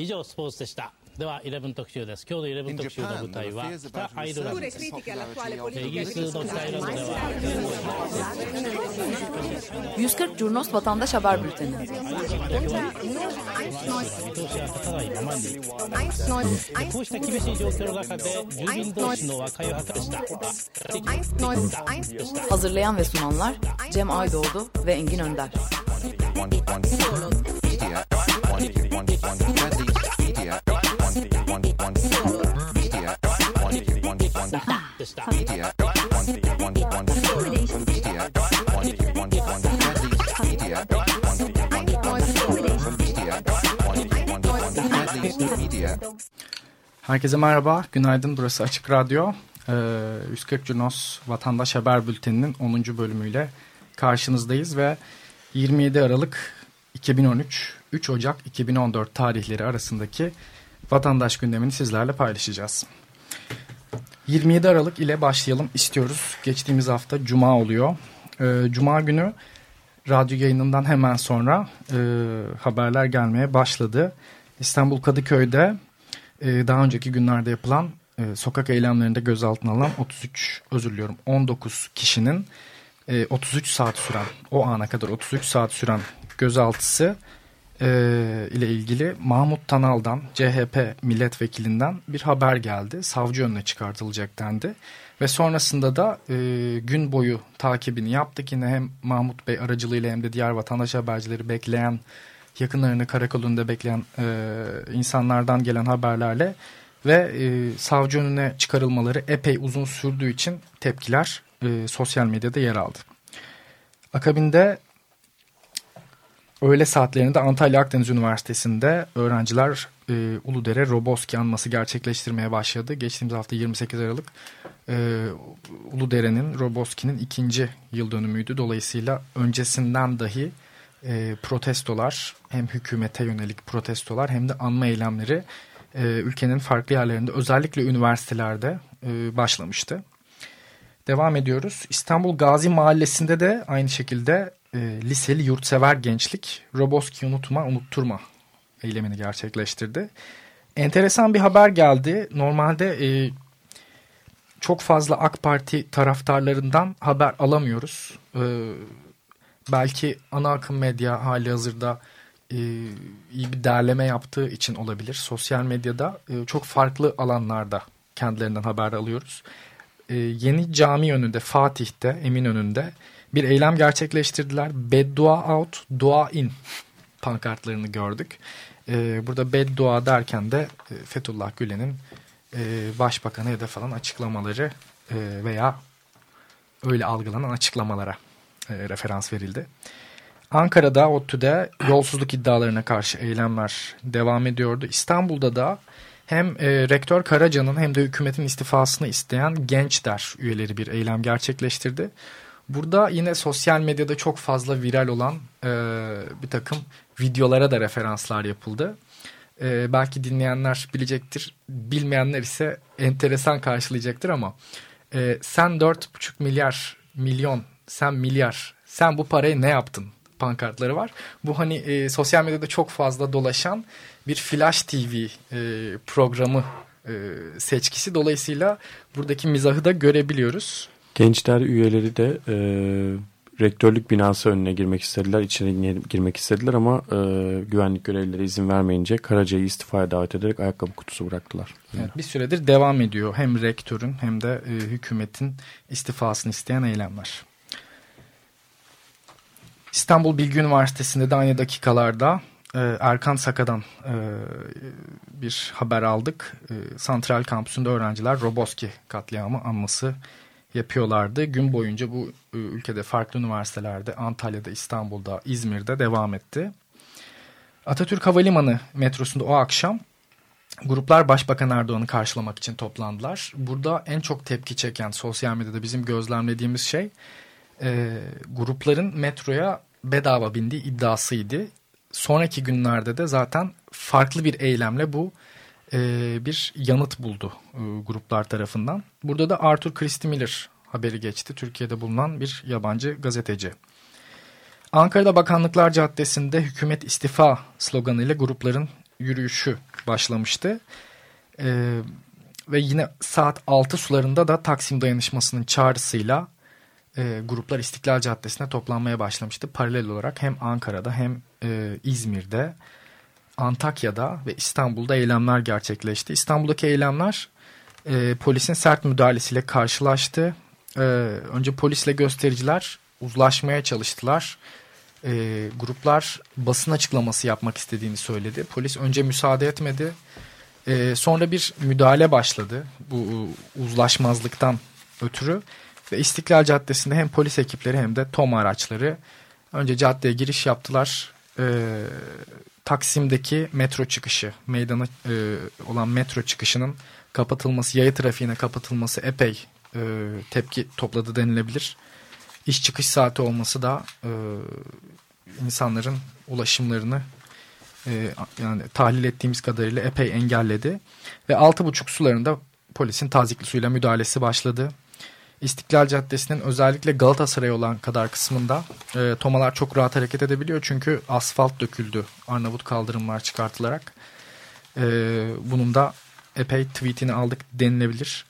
以上スポーツでしたでは11特集です今日の11特集の舞台は北アイルランドですイギリスの北アイルランドでは140 Curnos Vatandaş Haber Bülteni. Hazırlayan ve sunanlar Cem Aydoğdu ve Engin Önder. Herkese merhaba, günaydın. Burası Açık Radyo. Ee, 140 Cunos Vatandaş Haber Bülteni'nin 10. bölümüyle karşınızdayız ve 27 Aralık 2013, 3 Ocak 2014 tarihleri arasındaki vatandaş gündemini sizlerle paylaşacağız. 27 Aralık ile başlayalım istiyoruz. Geçtiğimiz hafta Cuma oluyor. Ee, Cuma günü radyo yayınından hemen sonra e, haberler gelmeye başladı. İstanbul Kadıköy'de e, daha önceki günlerde yapılan e, sokak eylemlerinde gözaltına alınan 33 özür diliyorum 19 kişinin e, 33 saat süren o ana kadar 33 saat süren gözaltısı e, ile ilgili Mahmut Tanal'dan CHP milletvekilinden bir haber geldi. Savcı önüne çıkartılacak dendi. Ve sonrasında da e, gün boyu takibini yaptık. Yine hem Mahmut Bey aracılığıyla hem de diğer vatandaş habercileri bekleyen, yakınlarını karakolunda bekleyen e, insanlardan gelen haberlerle ve e, savcı önüne çıkarılmaları epey uzun sürdüğü için tepkiler e, sosyal medyada yer aldı. Akabinde öğle saatlerinde Antalya Akdeniz Üniversitesi'nde öğrenciler e, Uludere Roboski anması gerçekleştirmeye başladı. Geçtiğimiz hafta 28 Aralık e, Uludere'nin Roboski'nin ikinci yıl dönümüydü. Dolayısıyla öncesinden dahi e, protestolar hem hükümete yönelik protestolar hem de anma eylemleri e, ülkenin farklı yerlerinde özellikle üniversitelerde e, başlamıştı. Devam ediyoruz. İstanbul Gazi Mahallesi'nde de aynı şekilde e, liseli yurtsever gençlik Roboski unutma unutturma eylemini gerçekleştirdi. Enteresan bir haber geldi. Normalde e, çok fazla AK Parti taraftarlarından haber alamıyoruz. E, belki ana akım medya hali hazırda e, iyi bir derleme yaptığı için olabilir. Sosyal medyada e, çok farklı alanlarda kendilerinden haber alıyoruz. E, yeni cami önünde Fatih'te Eminönü'nde bir eylem gerçekleştirdiler. Beddua out, dua in pankartlarını gördük. E, burada beddua derken de e, Fethullah Gülen'in e, başbakanı hedef falan açıklamaları e, veya öyle algılanan açıklamalara e, referans verildi. Ankara'da ODTÜ'de yolsuzluk iddialarına karşı eylemler devam ediyordu. İstanbul'da da hem e, Rektör Karaca'nın hem de hükümetin istifasını isteyen gençler üyeleri bir eylem gerçekleştirdi. Burada yine sosyal medyada çok fazla viral olan e, bir takım videolara da referanslar yapıldı. E, belki dinleyenler bilecektir, bilmeyenler ise enteresan karşılayacaktır ama e, sen 4,5 milyar milyon, sen milyar, sen bu parayı ne yaptın pankartları var. Bu hani e, sosyal medyada çok fazla dolaşan bir Flash TV e, programı e, seçkisi. Dolayısıyla buradaki mizahı da görebiliyoruz. Gençler üyeleri de e, rektörlük binası önüne girmek istediler, içeri girmek istediler ama e, güvenlik görevlileri izin vermeyince Karaca'yı istifaya davet ederek ayakkabı kutusu bıraktılar. Evet, bir süredir devam ediyor hem rektörün hem de e, hükümetin istifasını isteyen eylemler. İstanbul Bilgi Üniversitesi'nde de aynı dakikalarda e, Erkan Saka'dan e, bir haber aldık. E, Santral Kampüsü'nde öğrenciler Roboski katliamı anması yapıyorlardı. Gün boyunca bu e, ülkede farklı üniversitelerde Antalya'da, İstanbul'da, İzmir'de devam etti. Atatürk Havalimanı metrosunda o akşam gruplar Başbakan Erdoğan'ı karşılamak için toplandılar. Burada en çok tepki çeken sosyal medyada bizim gözlemlediğimiz şey e, grupların metroya bedava bindiği iddiasıydı. Sonraki günlerde de zaten farklı bir eylemle bu e, bir yanıt buldu e, gruplar tarafından. Burada da Arthur Christie Miller haberi geçti. Türkiye'de bulunan bir yabancı gazeteci. Ankara'da Bakanlıklar Caddesi'nde hükümet istifa sloganıyla grupların yürüyüşü başlamıştı. E, ve yine saat 6 sularında da Taksim dayanışmasının çağrısıyla e, gruplar İstiklal Caddesi'ne toplanmaya başlamıştı. Paralel olarak hem Ankara'da hem e, İzmir'de, Antakya'da ve İstanbul'da eylemler gerçekleşti. İstanbul'daki eylemler e, polisin sert müdahalesiyle karşılaştı. E, önce polisle göstericiler uzlaşmaya çalıştılar. E, gruplar basın açıklaması yapmak istediğini söyledi. Polis önce müsaade etmedi. E, sonra bir müdahale başladı bu uzlaşmazlıktan ötürü. Ve İstiklal Caddesi'nde hem polis ekipleri hem de TOM araçları önce caddeye giriş yaptılar. E, Taksim'deki metro çıkışı, meydana e, olan metro çıkışının kapatılması, yaya trafiğine kapatılması epey e, tepki topladı denilebilir. İş çıkış saati olması da e, insanların ulaşımlarını e, yani tahlil ettiğimiz kadarıyla epey engelledi. Ve altı buçuk sularında polisin tazikli suyla müdahalesi başladı. İstiklal Caddesi'nin özellikle Galatasaray olan kadar kısmında e, tomalar çok rahat hareket edebiliyor. Çünkü asfalt döküldü. Arnavut kaldırımlar çıkartılarak. E, bunun da epey tweetini aldık denilebilir.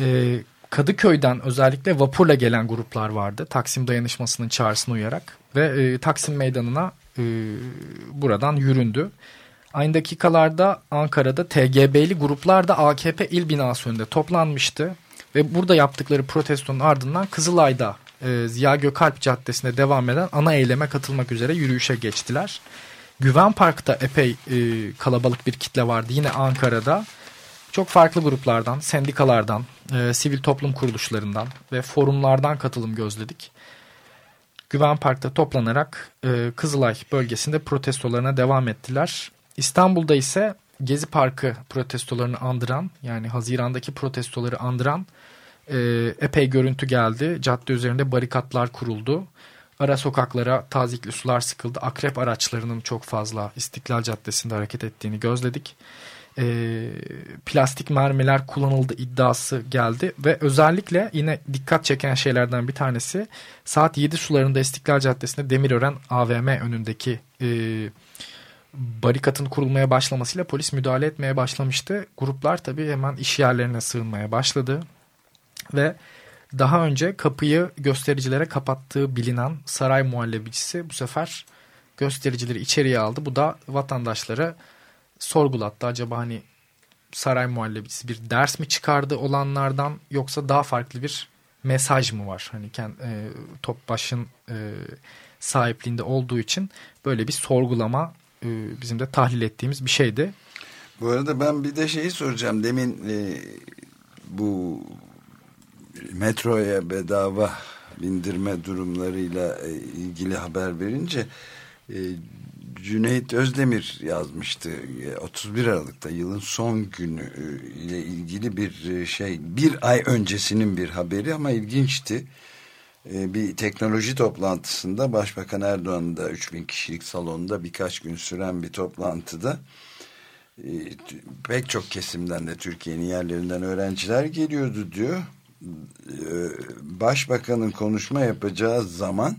E, Kadıköy'den özellikle vapurla gelen gruplar vardı. Taksim dayanışmasının çağrısına uyarak. Ve e, Taksim meydanına e, buradan yüründü. Aynı dakikalarda Ankara'da TGB'li gruplar da AKP il binası önünde toplanmıştı. Ve burada yaptıkları protestonun ardından Kızılay'da e, Ziya Gökalp Caddesi'nde devam eden ana eyleme katılmak üzere yürüyüşe geçtiler. Güven Park'ta epey e, kalabalık bir kitle vardı yine Ankara'da. Çok farklı gruplardan, sendikalardan, e, sivil toplum kuruluşlarından ve forumlardan katılım gözledik. Güven Park'ta toplanarak e, Kızılay bölgesinde protestolarına devam ettiler. İstanbul'da ise Gezi Parkı protestolarını andıran yani Haziran'daki protestoları andıran e, epey görüntü geldi. Cadde üzerinde barikatlar kuruldu. Ara sokaklara tazikli sular sıkıldı. Akrep araçlarının çok fazla İstiklal Caddesi'nde hareket ettiğini gözledik. E, plastik mermiler kullanıldı iddiası geldi ve özellikle yine dikkat çeken şeylerden bir tanesi saat 7 sularında İstiklal Caddesi'nde Demirören AVM önündeki e, barikatın kurulmaya başlamasıyla polis müdahale etmeye başlamıştı. Gruplar tabii hemen iş yerlerine sığınmaya başladı ve daha önce kapıyı göstericilere kapattığı bilinen saray muhallebicisi bu sefer göstericileri içeriye aldı. Bu da vatandaşları sorgulattı. Acaba hani saray muhallebicisi bir ders mi çıkardı olanlardan yoksa daha farklı bir mesaj mı var? Hani e, Topbaş'ın e, sahipliğinde olduğu için böyle bir sorgulama e, bizim de tahlil ettiğimiz bir şeydi. Bu arada ben bir de şeyi soracağım. Demin e, bu metroya bedava bindirme durumlarıyla e, ilgili haber verince e, Cüneyt Özdemir yazmıştı 31 Aralık'ta yılın son günü e, ile ilgili bir şey bir ay öncesinin bir haberi ama ilginçti bir teknoloji toplantısında Başbakan Erdoğan'ın da 3000 kişilik salonda birkaç gün süren bir toplantıda pek çok kesimden de Türkiye'nin yerlerinden öğrenciler geliyordu diyor başbakanın konuşma yapacağı zaman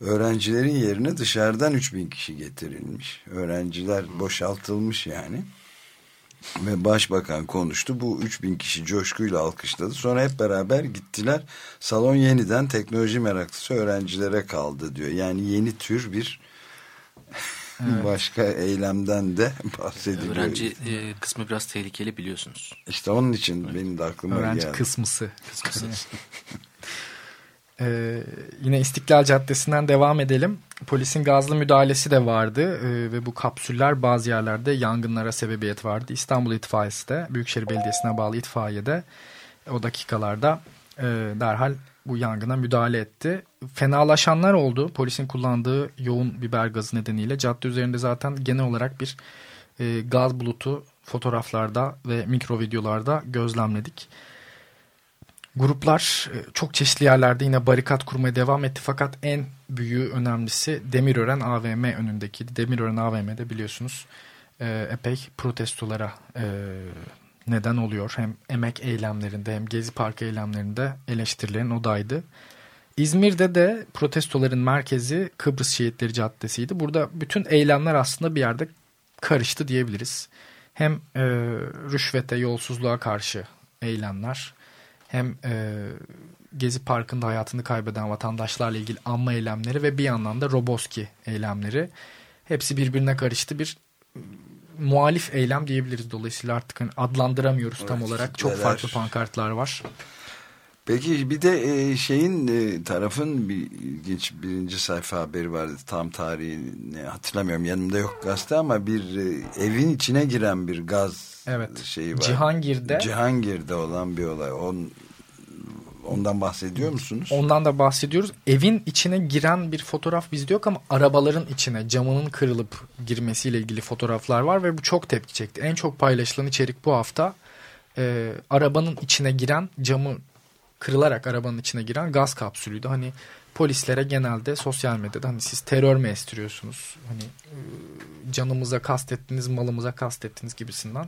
öğrencilerin yerine dışarıdan 3000 kişi getirilmiş. Öğrenciler boşaltılmış yani. Ve başbakan konuştu. Bu 3000 kişi coşkuyla alkışladı. Sonra hep beraber gittiler. Salon yeniden teknoloji meraklısı öğrencilere kaldı diyor. Yani yeni tür bir Evet. Başka eylemden de bahsediliyor. Öğrenci e, kısmı biraz tehlikeli biliyorsunuz. İşte onun için evet. benim de aklıma Öğrenci geldi. kısmısı. kısmısı. ee, yine İstiklal Caddesi'nden devam edelim. Polisin gazlı müdahalesi de vardı ee, ve bu kapsüller bazı yerlerde yangınlara sebebiyet vardı. İstanbul İtfaiyesi de Büyükşehir Belediyesi'ne bağlı itfaiyede o dakikalarda e, derhal bu yangına müdahale etti. Fenalaşanlar oldu. Polisin kullandığı yoğun biber gazı nedeniyle cadde üzerinde zaten genel olarak bir e, gaz bulutu fotoğraflarda ve mikro videolarda gözlemledik. Gruplar e, çok çeşitli yerlerde yine barikat kurmaya devam etti fakat en büyüğü önemlisi Demirören AVM önündeki. Demirören AVM'de biliyorsunuz e, epey protestolara e, neden oluyor. Hem emek eylemlerinde hem Gezi Parkı eylemlerinde eleştirilerin odaydı. İzmir'de de protestoların merkezi Kıbrıs Şehitleri Caddesi'ydi. Burada bütün eylemler aslında bir yerde karıştı diyebiliriz. Hem e, rüşvete, yolsuzluğa karşı eylemler hem e, Gezi Parkı'nda hayatını kaybeden vatandaşlarla ilgili anma eylemleri ve bir yandan da Roboski eylemleri hepsi birbirine karıştı bir muhalif eylem diyebiliriz. Dolayısıyla artık hani adlandıramıyoruz evet, tam olarak. Çok neler. farklı pankartlar var. Peki bir de e, şeyin e, tarafın bir ilginç birinci sayfa haberi vardı. Tam tarihini hatırlamıyorum. Yanımda yok gazete ama bir e, evin içine giren bir gaz evet. şeyi var. Cihangir'de. Cihangir'de olan bir olay. On, ondan bahsediyor musunuz? Ondan da bahsediyoruz. Evin içine giren bir fotoğraf bizde yok ama arabaların içine camının kırılıp girmesiyle ilgili fotoğraflar var ve bu çok tepki çekti. En çok paylaşılan içerik bu hafta e, arabanın içine giren camı kırılarak arabanın içine giren gaz kapsülüydü. Hani polislere genelde sosyal medyada hani siz terör mü estiriyorsunuz? Hani e, canımıza kastettiniz, malımıza kastettiniz gibisinden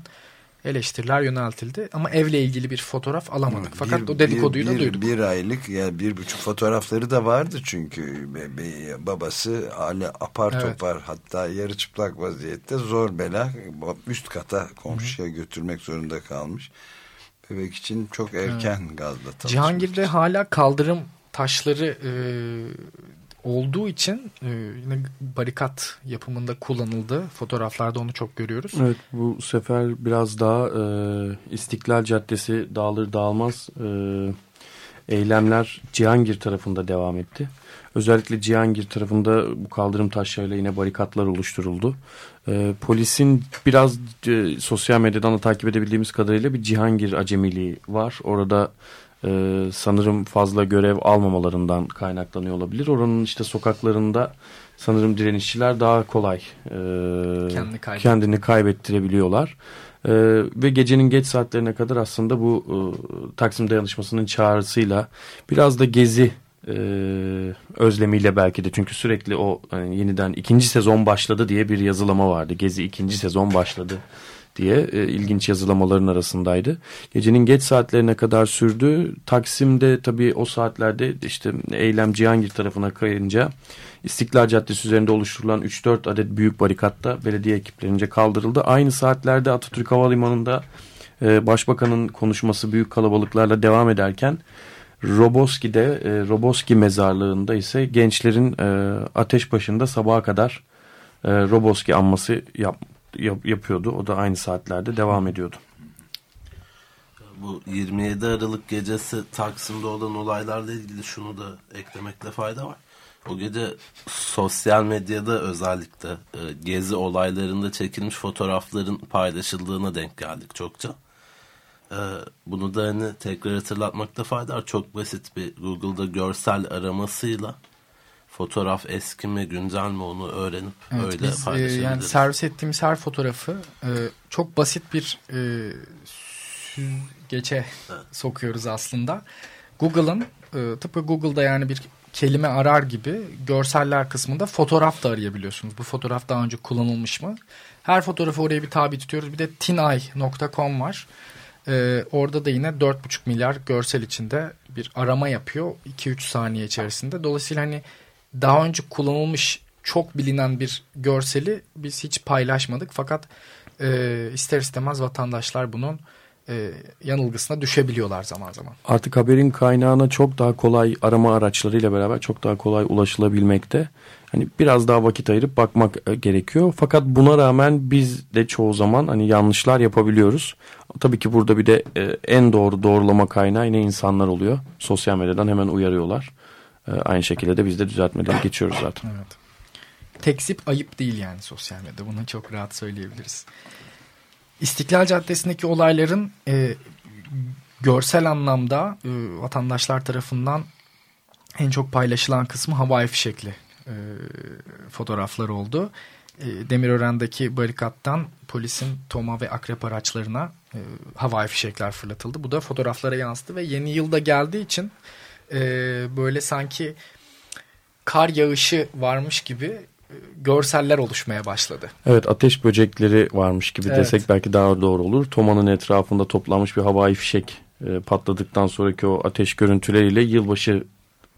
eleştiriler yöneltildi. Ama evle ilgili bir fotoğraf alamadık. Fakat bir, o dedikoduyu bir, da duyduk. Bir aylık ya bir buçuk fotoğrafları da vardı çünkü be, be, babası hala apar evet. topar hatta yarı çıplak vaziyette zor bela üst kata komşuya Hı. götürmek zorunda kalmış. Bebek için çok erken evet. gazla Cihangir'de hala kaldırım taşları e, olduğu için e, yine barikat yapımında kullanıldı. Fotoğraflarda onu çok görüyoruz. Evet bu sefer biraz daha e, İstiklal Caddesi dağılır dağılmaz e, eylemler Cihangir tarafında devam etti. Özellikle Cihangir tarafında bu kaldırım taşlarıyla yine barikatlar oluşturuldu. E, polisin biraz e, sosyal medyadan da takip edebildiğimiz kadarıyla bir Cihangir acemiliği var. Orada e, sanırım fazla görev almamalarından kaynaklanıyor olabilir. Oranın işte sokaklarında sanırım direnişçiler daha kolay e, kendini, kaybet kendini kaybettirebiliyorlar. E, ve gecenin geç saatlerine kadar aslında bu e, Taksim Dayanışması'nın çağrısıyla biraz da gezi e, özlemiyle belki de çünkü sürekli o yani yeniden ikinci sezon başladı diye bir yazılama vardı. Gezi ikinci sezon başladı diye e, ilginç yazılamaların arasındaydı. Gecenin geç saatlerine kadar sürdü. Taksim'de tabii o saatlerde işte eylem Cihangir tarafına kayınca İstiklal Caddesi üzerinde oluşturulan 3-4 adet büyük barikatta belediye ekiplerince kaldırıldı. Aynı saatlerde Atatürk Havalimanı'nda e, Başbakanın konuşması büyük kalabalıklarla devam ederken Roboski'de e, Roboski mezarlığında ise gençlerin e, ateş başında sabaha kadar e, Roboski anması yap, yap, yapıyordu. O da aynı saatlerde devam ediyordu. Bu 27 Aralık gecesi Taksim'de olan olaylarla ilgili şunu da eklemekte fayda var. O gece sosyal medyada özellikle e, gezi olaylarında çekilmiş fotoğrafların paylaşıldığına denk geldik çokça. E, bunu da hani tekrar hatırlatmakta fayda var. Çok basit bir Google'da görsel aramasıyla fotoğraf eski mi güncel mi onu öğrenip evet, öyle biz, paylaşabiliriz. E, yani servis ettiğimiz her fotoğrafı e, çok basit bir e, süzgece evet. sokuyoruz aslında. Google'ın e, tıpkı Google'da yani bir kelime arar gibi görseller kısmında fotoğraf da arayabiliyorsunuz. Bu fotoğraf daha önce kullanılmış mı? Her fotoğrafı oraya bir tabi tutuyoruz. Bir de tinay.com var. Ee, orada da yine 4,5 milyar görsel içinde bir arama yapıyor 2-3 saniye içerisinde. Dolayısıyla hani daha önce kullanılmış çok bilinen bir görseli biz hiç paylaşmadık. Fakat e, ister istemez vatandaşlar bunun e, yanılgısına düşebiliyorlar zaman zaman. Artık haberin kaynağına çok daha kolay arama araçlarıyla beraber çok daha kolay ulaşılabilmekte. Hani biraz daha vakit ayırıp bakmak e, gerekiyor. Fakat buna rağmen biz de çoğu zaman hani yanlışlar yapabiliyoruz. Tabii ki burada bir de e, en doğru doğrulama kaynağı yine insanlar oluyor. Sosyal medyadan hemen uyarıyorlar. E, aynı şekilde de biz de düzeltmeden geçiyoruz zaten. Evet. Tekzip ayıp değil yani sosyal medyada. Bunu çok rahat söyleyebiliriz. İstiklal Caddesi'ndeki olayların e, görsel anlamda e, vatandaşlar tarafından en çok paylaşılan kısmı havai fişekli e, fotoğraflar oldu. E, Demirören'deki barikattan polisin toma ve akrep araçlarına e, havai fişekler fırlatıldı. Bu da fotoğraflara yansıdı ve yeni yılda geldiği için e, böyle sanki kar yağışı varmış gibi görseller oluşmaya başladı. Evet ateş böcekleri varmış gibi evet. desek belki daha doğru olur. Toma'nın etrafında toplanmış bir havai fişek e, patladıktan sonraki o ateş görüntüleriyle yılbaşı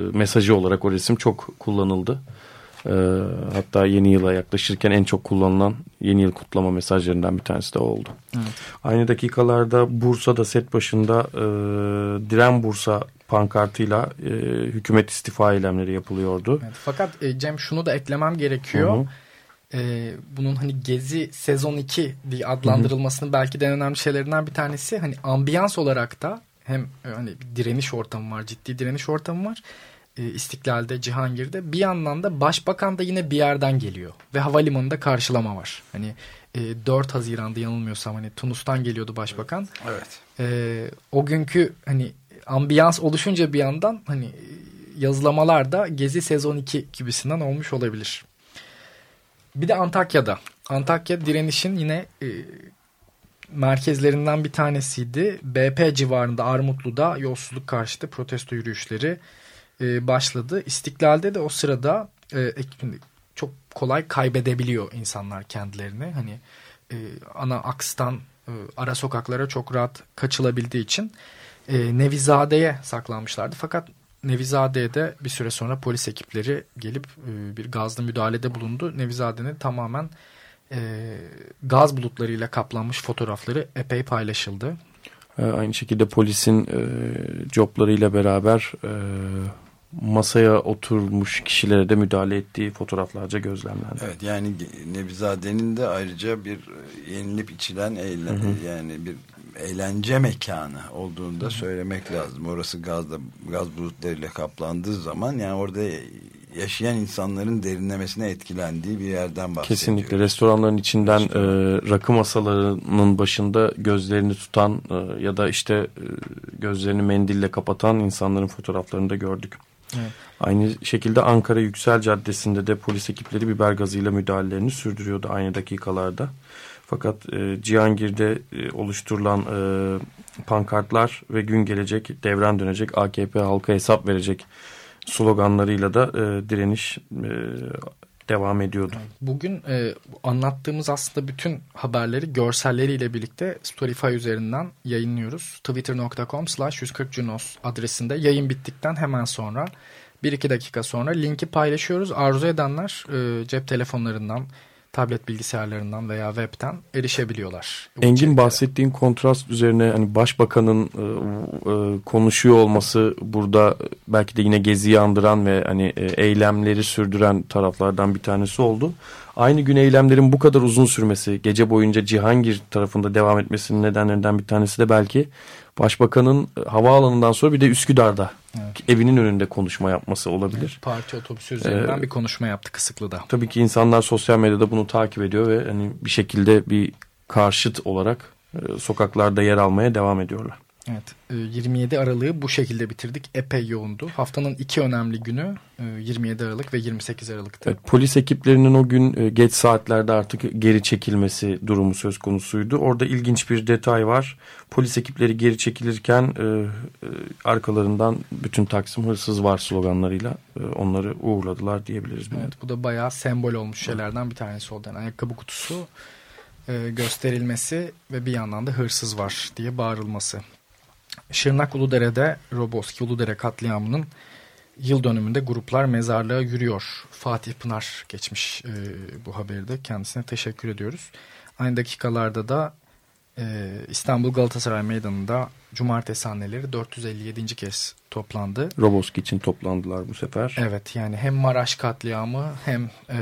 e, mesajı olarak o resim çok kullanıldı. E, hatta yeni yıla yaklaşırken en çok kullanılan yeni yıl kutlama mesajlarından bir tanesi de oldu. Evet. Aynı dakikalarda Bursa'da set başında e, Diren Bursa pankartıyla e, hükümet istifa eylemleri yapılıyordu. Evet, fakat e, Cem şunu da eklemem gerekiyor. Hı hı. E, bunun hani Gezi sezon 2 diye adlandırılmasının hı hı. belki de en önemli şeylerinden bir tanesi hani ambiyans olarak da hem e, hani direniş ortamı var, ciddi direniş ortamı var. E, İstiklal'de, Cihangir'de bir yandan da başbakan da yine bir yerden geliyor ve havalimanında karşılama var. Hani e, 4 Haziran'da yanılmıyorsam hani Tunus'tan geliyordu başbakan. Evet. E, o günkü hani ambiyans oluşunca bir yandan hani yazılamalar da Gezi sezon 2 gibisinden olmuş olabilir. Bir de Antakya'da. Antakya direnişin yine e, merkezlerinden bir tanesiydi. BP civarında Armutlu'da yolsuzluk karşıtı protesto yürüyüşleri e, başladı. İstiklal'de de o sırada e, çok kolay kaybedebiliyor insanlar kendilerini. Hani e, ana akstan e, ara sokaklara çok rahat kaçılabildiği için e, Nevizade'ye saklanmışlardı. Fakat Nevizade'de bir süre sonra polis ekipleri gelip e, bir gazlı müdahalede bulundu. Nevizade'nin tamamen e, gaz bulutlarıyla kaplanmış fotoğrafları epey paylaşıldı. E, aynı şekilde polisin e, coplarıyla beraber e, masaya oturmuş kişilere de müdahale ettiği fotoğraflarca gözlemlendi. Evet yani Nevizade'nin de ayrıca bir e, yenilip içilen eğlen, hı hı. yani bir eğlence mekanı olduğunu da söylemek lazım. Orası gazla, gaz bulutlarıyla kaplandığı zaman yani orada yaşayan insanların derinlemesine etkilendiği bir yerden bahsediyoruz. Kesinlikle restoranların içinden e, rakı masalarının başında gözlerini tutan e, ya da işte e, gözlerini mendille kapatan insanların fotoğraflarını da gördük. Evet. Aynı şekilde Ankara Yüksel Caddesi'nde de polis ekipleri biber gazıyla müdahalelerini sürdürüyordu aynı dakikalarda. Fakat e, Cihangir'de e, oluşturulan e, pankartlar ve gün gelecek, devran dönecek, AKP halka hesap verecek sloganlarıyla da e, direniş e, devam ediyordu. Bugün e, anlattığımız aslında bütün haberleri görselleriyle birlikte Storify üzerinden yayınlıyoruz. Twitter.com slash 140 Junos adresinde yayın bittikten hemen sonra 1-2 dakika sonra linki paylaşıyoruz. Arzu edenler e, cep telefonlarından tablet bilgisayarlarından veya webten erişebiliyorlar. Engin bahsettiğin kontrast üzerine hani başbakanın e, e, konuşuyor olması burada belki de yine geziyi andıran ve hani e, eylemleri sürdüren taraflardan bir tanesi oldu. Aynı gün eylemlerin bu kadar uzun sürmesi, gece boyunca Cihangir tarafında devam etmesinin nedenlerinden bir tanesi de belki Başbakanın e, havaalanından sonra bir de Üsküdar'da evet. evinin önünde konuşma yapması olabilir. Evet, parti otobüsü üzerinden ee, bir konuşma yaptı Kısıklı'da. Tabii ki insanlar sosyal medyada bunu takip ediyor ve hani bir şekilde bir karşıt olarak e, sokaklarda yer almaya devam ediyorlar. Evet 27 e, Aralık'ı bu şekilde bitirdik. Epey yoğundu. Haftanın iki önemli günü 27 e, Aralık ve 28 Aralık'tı. Evet, polis ekiplerinin o gün e, geç saatlerde artık geri çekilmesi durumu söz konusuydu. Orada ilginç bir detay var. Polis ekipleri geri çekilirken arkalarından bütün Taksim hırsız var sloganlarıyla onları uğurladılar diyebiliriz. Evet, bu da bayağı sembol olmuş şeylerden bir tanesi oldu. Yani ayakkabı kutusu gösterilmesi ve bir yandan da hırsız var diye bağırılması. Şırnak Uludere'de Roboski Uludere katliamının yıl dönümünde gruplar mezarlığa yürüyor. Fatih Pınar geçmiş e, bu haberde. Kendisine teşekkür ediyoruz. Aynı dakikalarda da e, İstanbul Galatasaray Meydanı'nda cumartesi anneleri 457. kez toplandı. Roboski için toplandılar bu sefer. Evet yani hem Maraş katliamı hem e,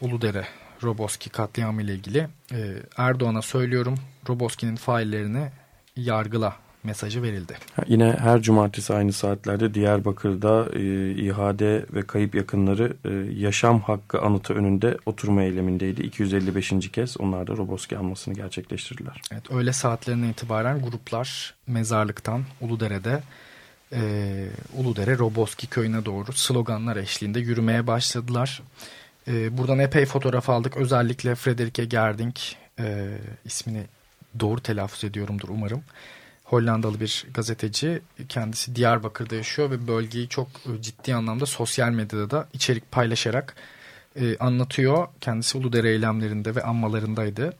Uludere Roboski katliamı ile ilgili e, Erdoğan'a söylüyorum Roboski'nin faillerini yargıla mesajı verildi. Yine her cumartesi aynı saatlerde Diyarbakır'da e, ihade ve kayıp yakınları e, yaşam hakkı anıtı önünde oturma eylemindeydi. 255. kez onlar da Roboski anmasını gerçekleştirdiler. Evet, öğle saatlerinden itibaren gruplar mezarlıktan Uludere'de e, Uludere Roboski köyüne doğru sloganlar eşliğinde yürümeye başladılar. E, buradan epey fotoğraf aldık. Özellikle Frederike Gerding e, ismini doğru telaffuz ediyorumdur umarım. Hollandalı bir gazeteci. Kendisi Diyarbakır'da yaşıyor ve bölgeyi çok e, ciddi anlamda sosyal medyada da içerik paylaşarak e, anlatıyor. Kendisi Uludere eylemlerinde ve anmalarındaydı.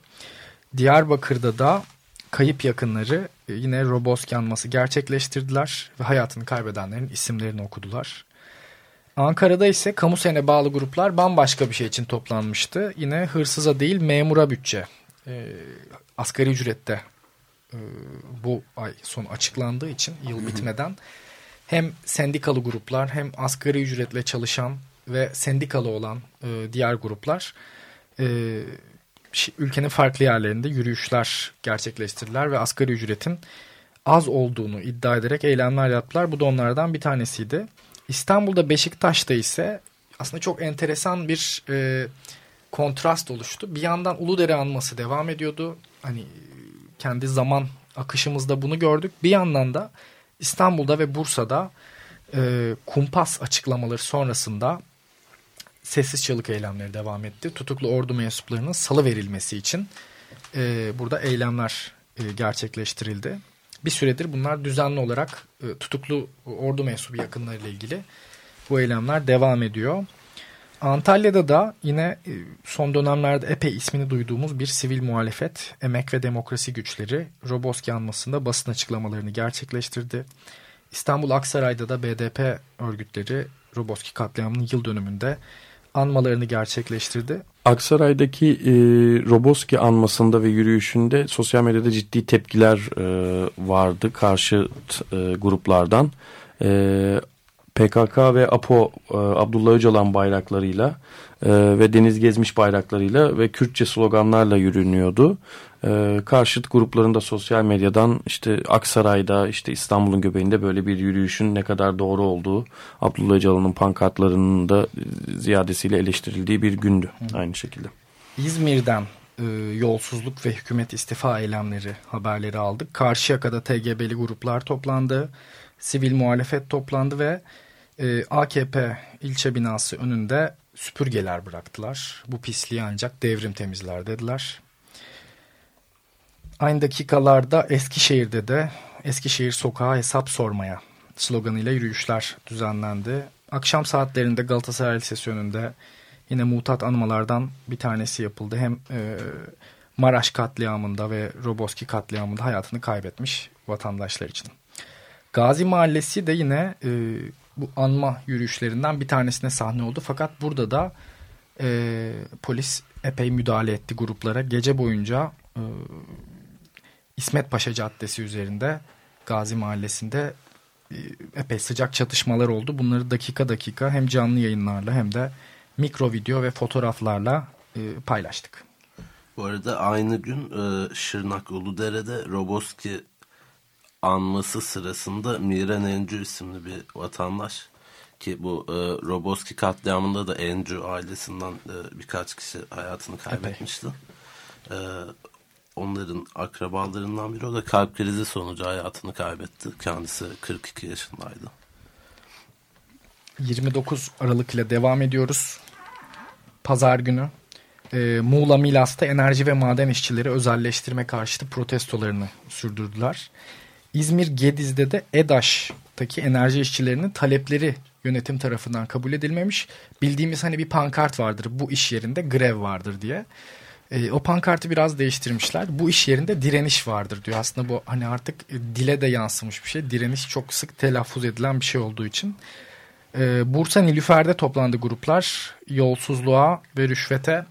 Diyarbakır'da da kayıp yakınları e, yine Roboski anması gerçekleştirdiler ve hayatını kaybedenlerin isimlerini okudular. Ankara'da ise kamu sene bağlı gruplar bambaşka bir şey için toplanmıştı. Yine hırsıza değil memura bütçe. E, asgari ücrette e, bu ay son açıklandığı için yıl bitmeden hem sendikalı gruplar hem asgari ücretle çalışan ve sendikalı olan e, diğer gruplar e, ülkenin farklı yerlerinde yürüyüşler gerçekleştirdiler ve asgari ücretin az olduğunu iddia ederek eylemler yaptılar. Bu da onlardan bir tanesiydi. İstanbul'da Beşiktaş'ta ise aslında çok enteresan bir e, kontrast oluştu. Bir yandan Uludere anması devam ediyordu. Hani kendi zaman akışımızda bunu gördük. Bir yandan da İstanbul'da ve Bursa'da e, kumpas açıklamaları sonrasında sessiz çığlık eylemleri devam etti. Tutuklu ordu mensuplarının salı verilmesi için e, burada eylemler e, gerçekleştirildi. Bir süredir bunlar düzenli olarak e, tutuklu ordu mensubu yakınlarıyla ilgili bu eylemler devam ediyor. Antalya'da da yine e, son dönemlerde epey ismini duyduğumuz bir sivil muhalefet, emek ve demokrasi güçleri Roboski anmasında basın açıklamalarını gerçekleştirdi. İstanbul Aksaray'da da BDP örgütleri Roboski katliamının yıl dönümünde anmalarını gerçekleştirdi. Aksaray'daki e, Roboski anmasında ve yürüyüşünde sosyal medyada ciddi tepkiler e, vardı karşı e, gruplardan. E, PKK ve APO e, Abdullah Öcalan bayraklarıyla e, ve Deniz Gezmiş bayraklarıyla ve Kürtçe sloganlarla yürünüyordu. E, karşıt gruplarında sosyal medyadan işte Aksaray'da işte İstanbul'un göbeğinde böyle bir yürüyüşün ne kadar doğru olduğu Abdullah Öcalan'ın pankartlarının da ziyadesiyle eleştirildiği bir gündü Hı. aynı şekilde. İzmir'den e, yolsuzluk ve hükümet istifa eylemleri haberleri aldık. Karşıyaka'da TGB'li gruplar toplandı sivil muhalefet toplandı ve e, AKP ilçe binası önünde süpürgeler bıraktılar. Bu pisliği ancak devrim temizler dediler. Aynı dakikalarda Eskişehir'de de Eskişehir sokağa hesap sormaya sloganıyla yürüyüşler düzenlendi. Akşam saatlerinde Galatasaray Lisesi önünde yine mutat anmalardan bir tanesi yapıldı. Hem e, Maraş katliamında ve Roboski katliamında hayatını kaybetmiş vatandaşlar için. Gazi Mahallesi de yine e, bu anma yürüyüşlerinden bir tanesine sahne oldu. Fakat burada da e, polis epey müdahale etti gruplara. Gece boyunca e, İsmet Paşa Caddesi üzerinde Gazi Mahallesi'nde e, epey sıcak çatışmalar oldu. Bunları dakika dakika hem canlı yayınlarla hem de mikro video ve fotoğraflarla e, paylaştık. Bu arada aynı gün e, Şırnak Uludere'de Roboski anması sırasında Miren Encü isimli bir vatandaş ki bu e, Roboski katliamında da Encü ailesinden e, birkaç kişi hayatını kaybetmişti. E, onların akrabalarından biri o da kalp krizi sonucu hayatını kaybetti. Kendisi 42 yaşındaydı. 29 Aralık ile devam ediyoruz. Pazar günü e, Muğla Milas'ta enerji ve maden işçileri özelleştirme karşıtı protestolarını sürdürdüler. İzmir Gediz'de de EDAŞ'taki enerji işçilerinin talepleri yönetim tarafından kabul edilmemiş. Bildiğimiz hani bir pankart vardır bu iş yerinde grev vardır diye. E, o pankartı biraz değiştirmişler. Bu iş yerinde direniş vardır diyor. Aslında bu hani artık dile de yansımış bir şey. Direniş çok sık telaffuz edilen bir şey olduğu için. E, Bursa Nilüfer'de toplandı gruplar. Yolsuzluğa ve rüşvete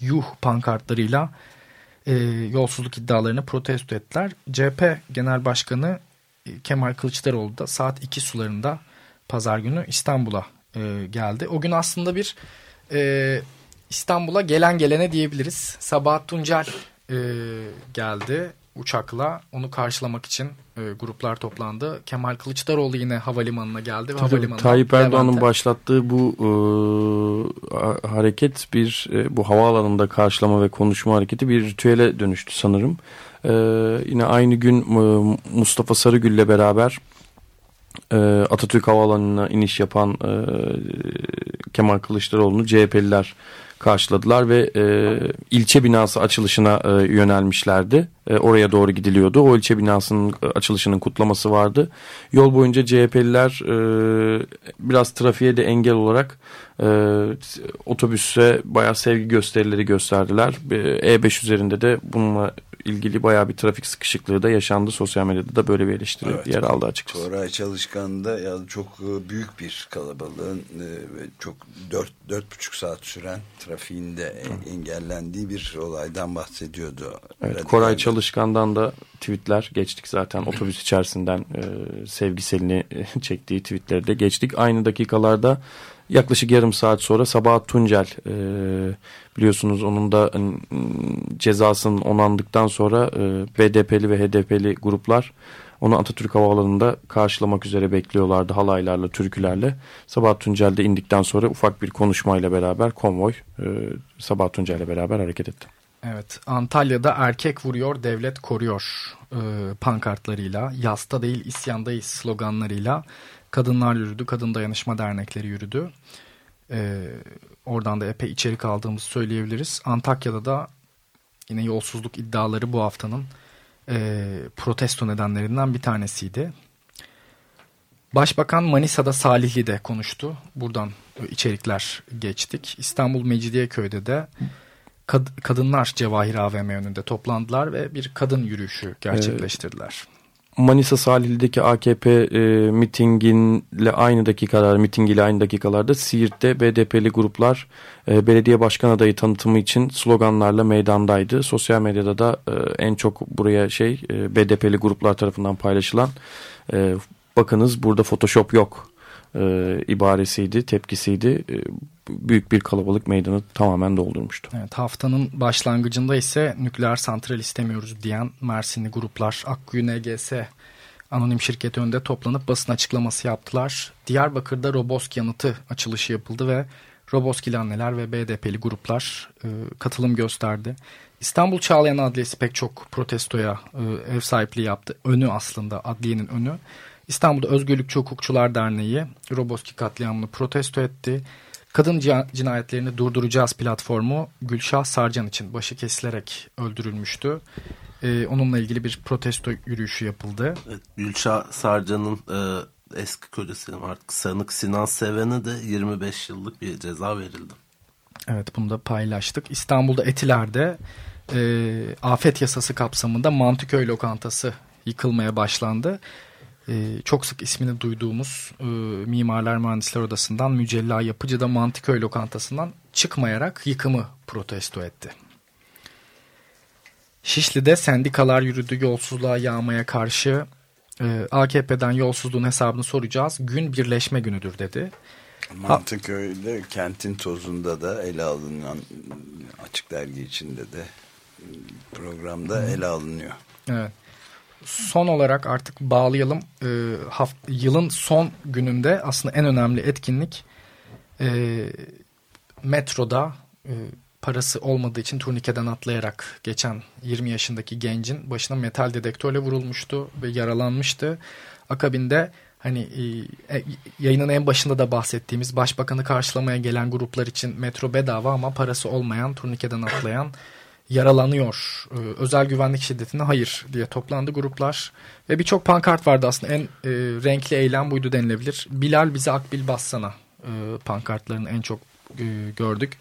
yuh pankartlarıyla e, yolsuzluk iddialarını protesto ettiler. CHP Genel Başkanı e, Kemal Kılıçdaroğlu da saat 2 sularında pazar günü İstanbul'a e, geldi. O gün aslında bir e, İstanbul'a gelen gelene diyebiliriz. Sabahat Tuncel e, geldi uçakla onu karşılamak için e, gruplar toplandı. Kemal Kılıçdaroğlu yine havalimanına geldi. Ve havalimanına Tayyip Erdoğan'ın başlattığı bu e, hareket bir e, bu havaalanında karşılama ve konuşma hareketi bir ritüele dönüştü sanırım. E, yine aynı gün e, Mustafa Sarıgül ile beraber e, Atatürk Havaalanı'na iniş yapan e, Kemal Kılıçdaroğlu'nu CHP'liler karşıladılar ve e, ilçe binası açılışına e, yönelmişlerdi e, oraya doğru gidiliyordu. O ilçe binasının açılışının kutlaması vardı. Yol boyunca CHP'liler e, biraz trafiğe de engel olarak e, otobüse bayağı sevgi gösterileri gösterdiler. E5 üzerinde de bununla ilgili bayağı bir trafik sıkışıklığı da yaşandı. Sosyal medyada da böyle bir eleştiri evet. yer aldı açıkçası. Koray Çalışkan'da ya çok e, büyük bir kalabalığın e, ve çok dört, dört buçuk saat süren trafiğinde engellendiği bir olaydan bahsediyordu. Evet, Koray Çalışkan'dan da tweetler geçtik zaten otobüs içerisinden e, sevgiselini çektiği tweetleri de geçtik. Aynı dakikalarda Yaklaşık yarım saat sonra Sabahat Tuncel e, biliyorsunuz onun da e, cezasının onandıktan sonra e, BDP'li ve HDP'li gruplar onu Atatürk Havaalanı'nda karşılamak üzere bekliyorlardı halaylarla, türkülerle. Sabahat Tuncel de indikten sonra ufak bir konuşmayla beraber konvoy e, Sabahat Tuncel ile beraber hareket etti. Evet Antalya'da erkek vuruyor devlet koruyor e, pankartlarıyla yasta değil isyandayız sloganlarıyla kadınlar yürüdü, kadın dayanışma dernekleri yürüdü. Ee, oradan da epey içerik aldığımızı söyleyebiliriz. Antakya'da da yine yolsuzluk iddiaları bu haftanın e, protesto nedenlerinden bir tanesiydi. Başbakan Manisa'da Salihli'de konuştu. Buradan içerikler geçtik. İstanbul Mecidiyeköy'de de kad kadınlar Cevahir AVM önünde toplandılar ve bir kadın yürüyüşü gerçekleştirdiler. Evet. Manisa Salihli'deki AKP e, mitinginle aynı dakikalar, mitingiyle aynı dakikalarda Siirt'te BDP'li gruplar e, belediye başkan adayı tanıtımı için sloganlarla meydandaydı. Sosyal medyada da e, en çok buraya şey e, BDP'li gruplar tarafından paylaşılan e, bakınız burada Photoshop yok e, ibaresiydi, tepkisiydi. E, büyük bir kalabalık meydanı tamamen doldurmuştu. Evet, haftanın başlangıcında ise nükleer santral istemiyoruz diyen Mersinli gruplar Akkuyu NGS anonim şirket önünde toplanıp basın açıklaması yaptılar. Diyarbakır'da Robosk yanıtı açılışı yapıldı ve Roboskili anneler ve BDP'li gruplar e, katılım gösterdi. İstanbul Çağlayan Adliyesi pek çok protestoya e, ev sahipliği yaptı. Önü aslında adliyenin önü. İstanbul'da Özgürlükçü Hukukçular Derneği Roboski katliamını protesto etti. Kadın cinayetlerini durduracağız platformu Gülşah Sarcan için başı kesilerek öldürülmüştü. Ee, onunla ilgili bir protesto yürüyüşü yapıldı. Evet, Gülşah Sarcan'ın e, eski kocası artık sanık Sinan Seven'e de 25 yıllık bir ceza verildi. Evet bunu da paylaştık. İstanbul'da Etiler'de e, afet yasası kapsamında Mantıköy lokantası yıkılmaya başlandı çok sık ismini duyduğumuz e, Mimarlar Mühendisler Odası'ndan Mücella Yapıcı da Mantıköy lokantasından çıkmayarak yıkımı protesto etti. Şişli'de sendikalar yürüdü yolsuzluğa yağmaya karşı e, AKP'den yolsuzluğun hesabını soracağız. Gün birleşme günüdür dedi. Mantıköy'de kentin tozunda da ele alınan açık dergi içinde de programda ele alınıyor. Evet son olarak artık bağlayalım. E, haft yılın son gününde aslında en önemli etkinlik e, metroda e, parası olmadığı için turnikeden atlayarak geçen 20 yaşındaki gencin başına metal dedektörle vurulmuştu ve yaralanmıştı. Akabinde hani e, e yayının en başında da bahsettiğimiz başbakanı karşılamaya gelen gruplar için metro bedava ama parası olmayan turnikeden atlayan yaralanıyor. Ee, özel güvenlik şiddetine hayır diye toplandı gruplar. Ve birçok pankart vardı aslında en e, renkli eylem buydu denilebilir. Bilal bize akbil bassana e, pankartlarını en çok e, gördük.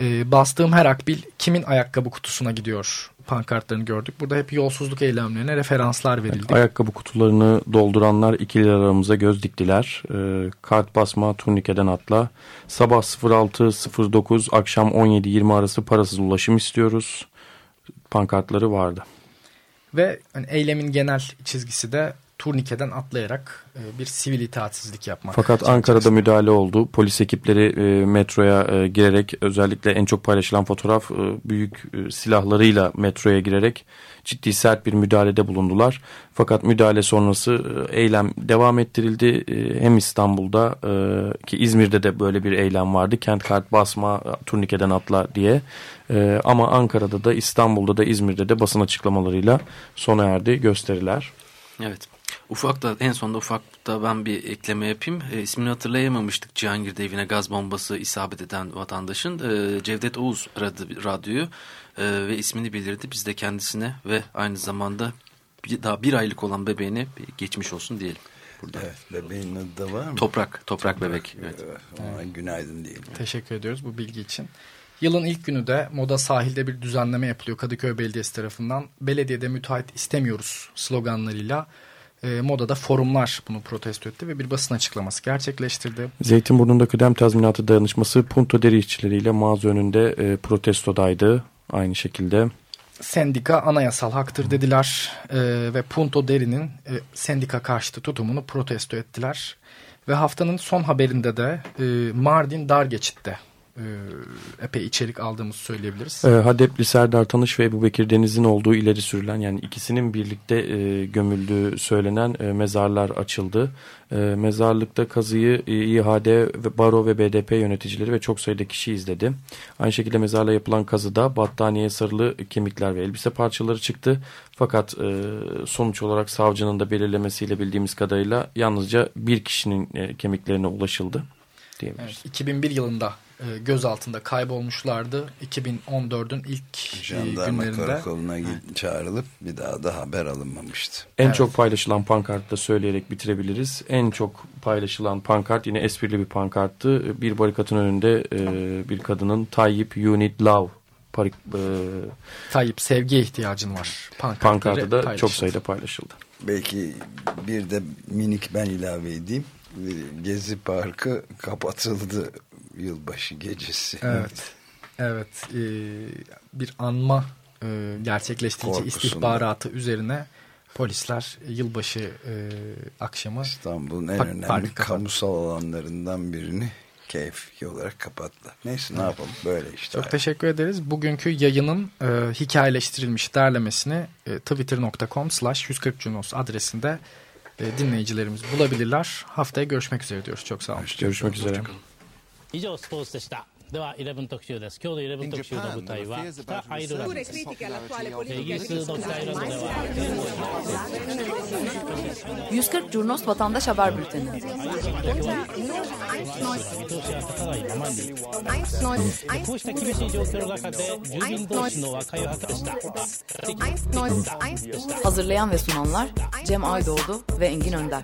E, bastığım her akbil kimin ayakkabı kutusuna gidiyor pankartlarını gördük. Burada hep yolsuzluk eylemlerine referanslar verildi. Ayakkabı kutularını dolduranlar ikili aramıza göz diktiler. E, kart basma, turnikeden atla. Sabah 06.09, akşam 17.20 arası parasız ulaşım istiyoruz. Pankartları vardı. Ve hani eylemin genel çizgisi de turnikeden atlayarak e, bir sivil itaatsizlik yapmak. Fakat Ankara'da müdahale oldu. Polis ekipleri e, metroya e, girerek özellikle en çok paylaşılan fotoğraf büyük silahlarıyla metroya girerek ciddi sert bir müdahalede bulundular. Fakat müdahale sonrası eylem devam ettirildi. Hem İstanbul'da ki İzmir'de de böyle bir eylem vardı. Kent kart basma, turnikeden atla diye. Ama Ankara'da da İstanbul'da da İzmir'de de basın açıklamalarıyla sona erdi gösteriler. Evet. Ufakta en sonunda ufakta ben bir ekleme yapayım. E, ismini hatırlayamamıştık Cihangir'de evine gaz bombası isabet eden vatandaşın. E, Cevdet Oğuz aradı radyoyu e, ve ismini bildirdi. Biz de kendisine ve aynı zamanda bir, daha bir aylık olan bebeğine geçmiş olsun diyelim. Burada. Evet, bebeğin adı da var mı? Toprak, Toprak Bebek. Evet. evet. Günaydın diyelim. Teşekkür ediyoruz bu bilgi için. Yılın ilk günü de Moda sahilde bir düzenleme yapılıyor Kadıköy Belediyesi tarafından. Belediyede müteahhit istemiyoruz sloganlarıyla. E, Moda'da forumlar bunu protesto etti ve bir basın açıklaması gerçekleştirdi. Zeytinburnu'nda kıdem tazminatı dayanışması Punto Deri işçileriyle mağaza önünde e, protestodaydı aynı şekilde. Sendika anayasal haktır dediler e, ve Punto Deri'nin e, sendika karşıtı tutumunu protesto ettiler. Ve haftanın son haberinde de e, Mardin Dargeçit'te e, epey içerik aldığımızı söyleyebiliriz. E, Hadepli Serdar Tanış ve Ebu Bekir Deniz'in olduğu ileri sürülen yani ikisinin birlikte e, gömüldüğü söylenen e, mezarlar açıldı. E, mezarlıkta kazıyı e, İHAD, ve Baro ve BDP yöneticileri ve çok sayıda kişi izledi. Aynı şekilde mezarla yapılan kazıda battaniye sarılı kemikler ve elbise parçaları çıktı. Fakat e, sonuç olarak savcının da belirlemesiyle bildiğimiz kadarıyla yalnızca bir kişinin e, kemiklerine ulaşıldı. Evet, 2001 yılında e, gözaltında kaybolmuşlardı. 2014'ün ilk e, Jandarma günlerinde. karakoluna çağrılıp bir daha da haber alınmamıştı. En evet. çok paylaşılan pankartı da söyleyerek bitirebiliriz. En çok paylaşılan pankart yine esprili bir pankarttı. Bir barikatın önünde e, bir kadının Tayyip You Need Love parik, e, Tayyip sevgiye ihtiyacın var. Pankartı da çok sayıda paylaşıldı. Belki bir de minik ben ilave edeyim. Gezi Parkı kapatıldı yılbaşı gecesi. Evet. Evet. E, bir anma e, gerçekleştirici istihbaratı üzerine polisler yılbaşı e, akşamı İstanbul'un en önemli kamusal alanlarından birini keyfi olarak kapattılar. Neyse ne yapalım böyle işte. Çok teşekkür ederiz. Bugünkü yayının e, hikayeleştirilmiş derlemesini e, twitter.com slash 140 Junos adresinde e, dinleyicilerimiz bulabilirler. Haftaya görüşmek üzere diyoruz. Çok sağ olun. Görüşmek üzere. Hoşçakalın. 以上スポーツでしたでは11特集です今日の11特集の舞台は北アイルランドですイギリスの北アイルランドでは140 Curnos Vatandaş Haber Bülteni Hazırlayan ve sunanlar Cem Aydoğdu ve Engin Önder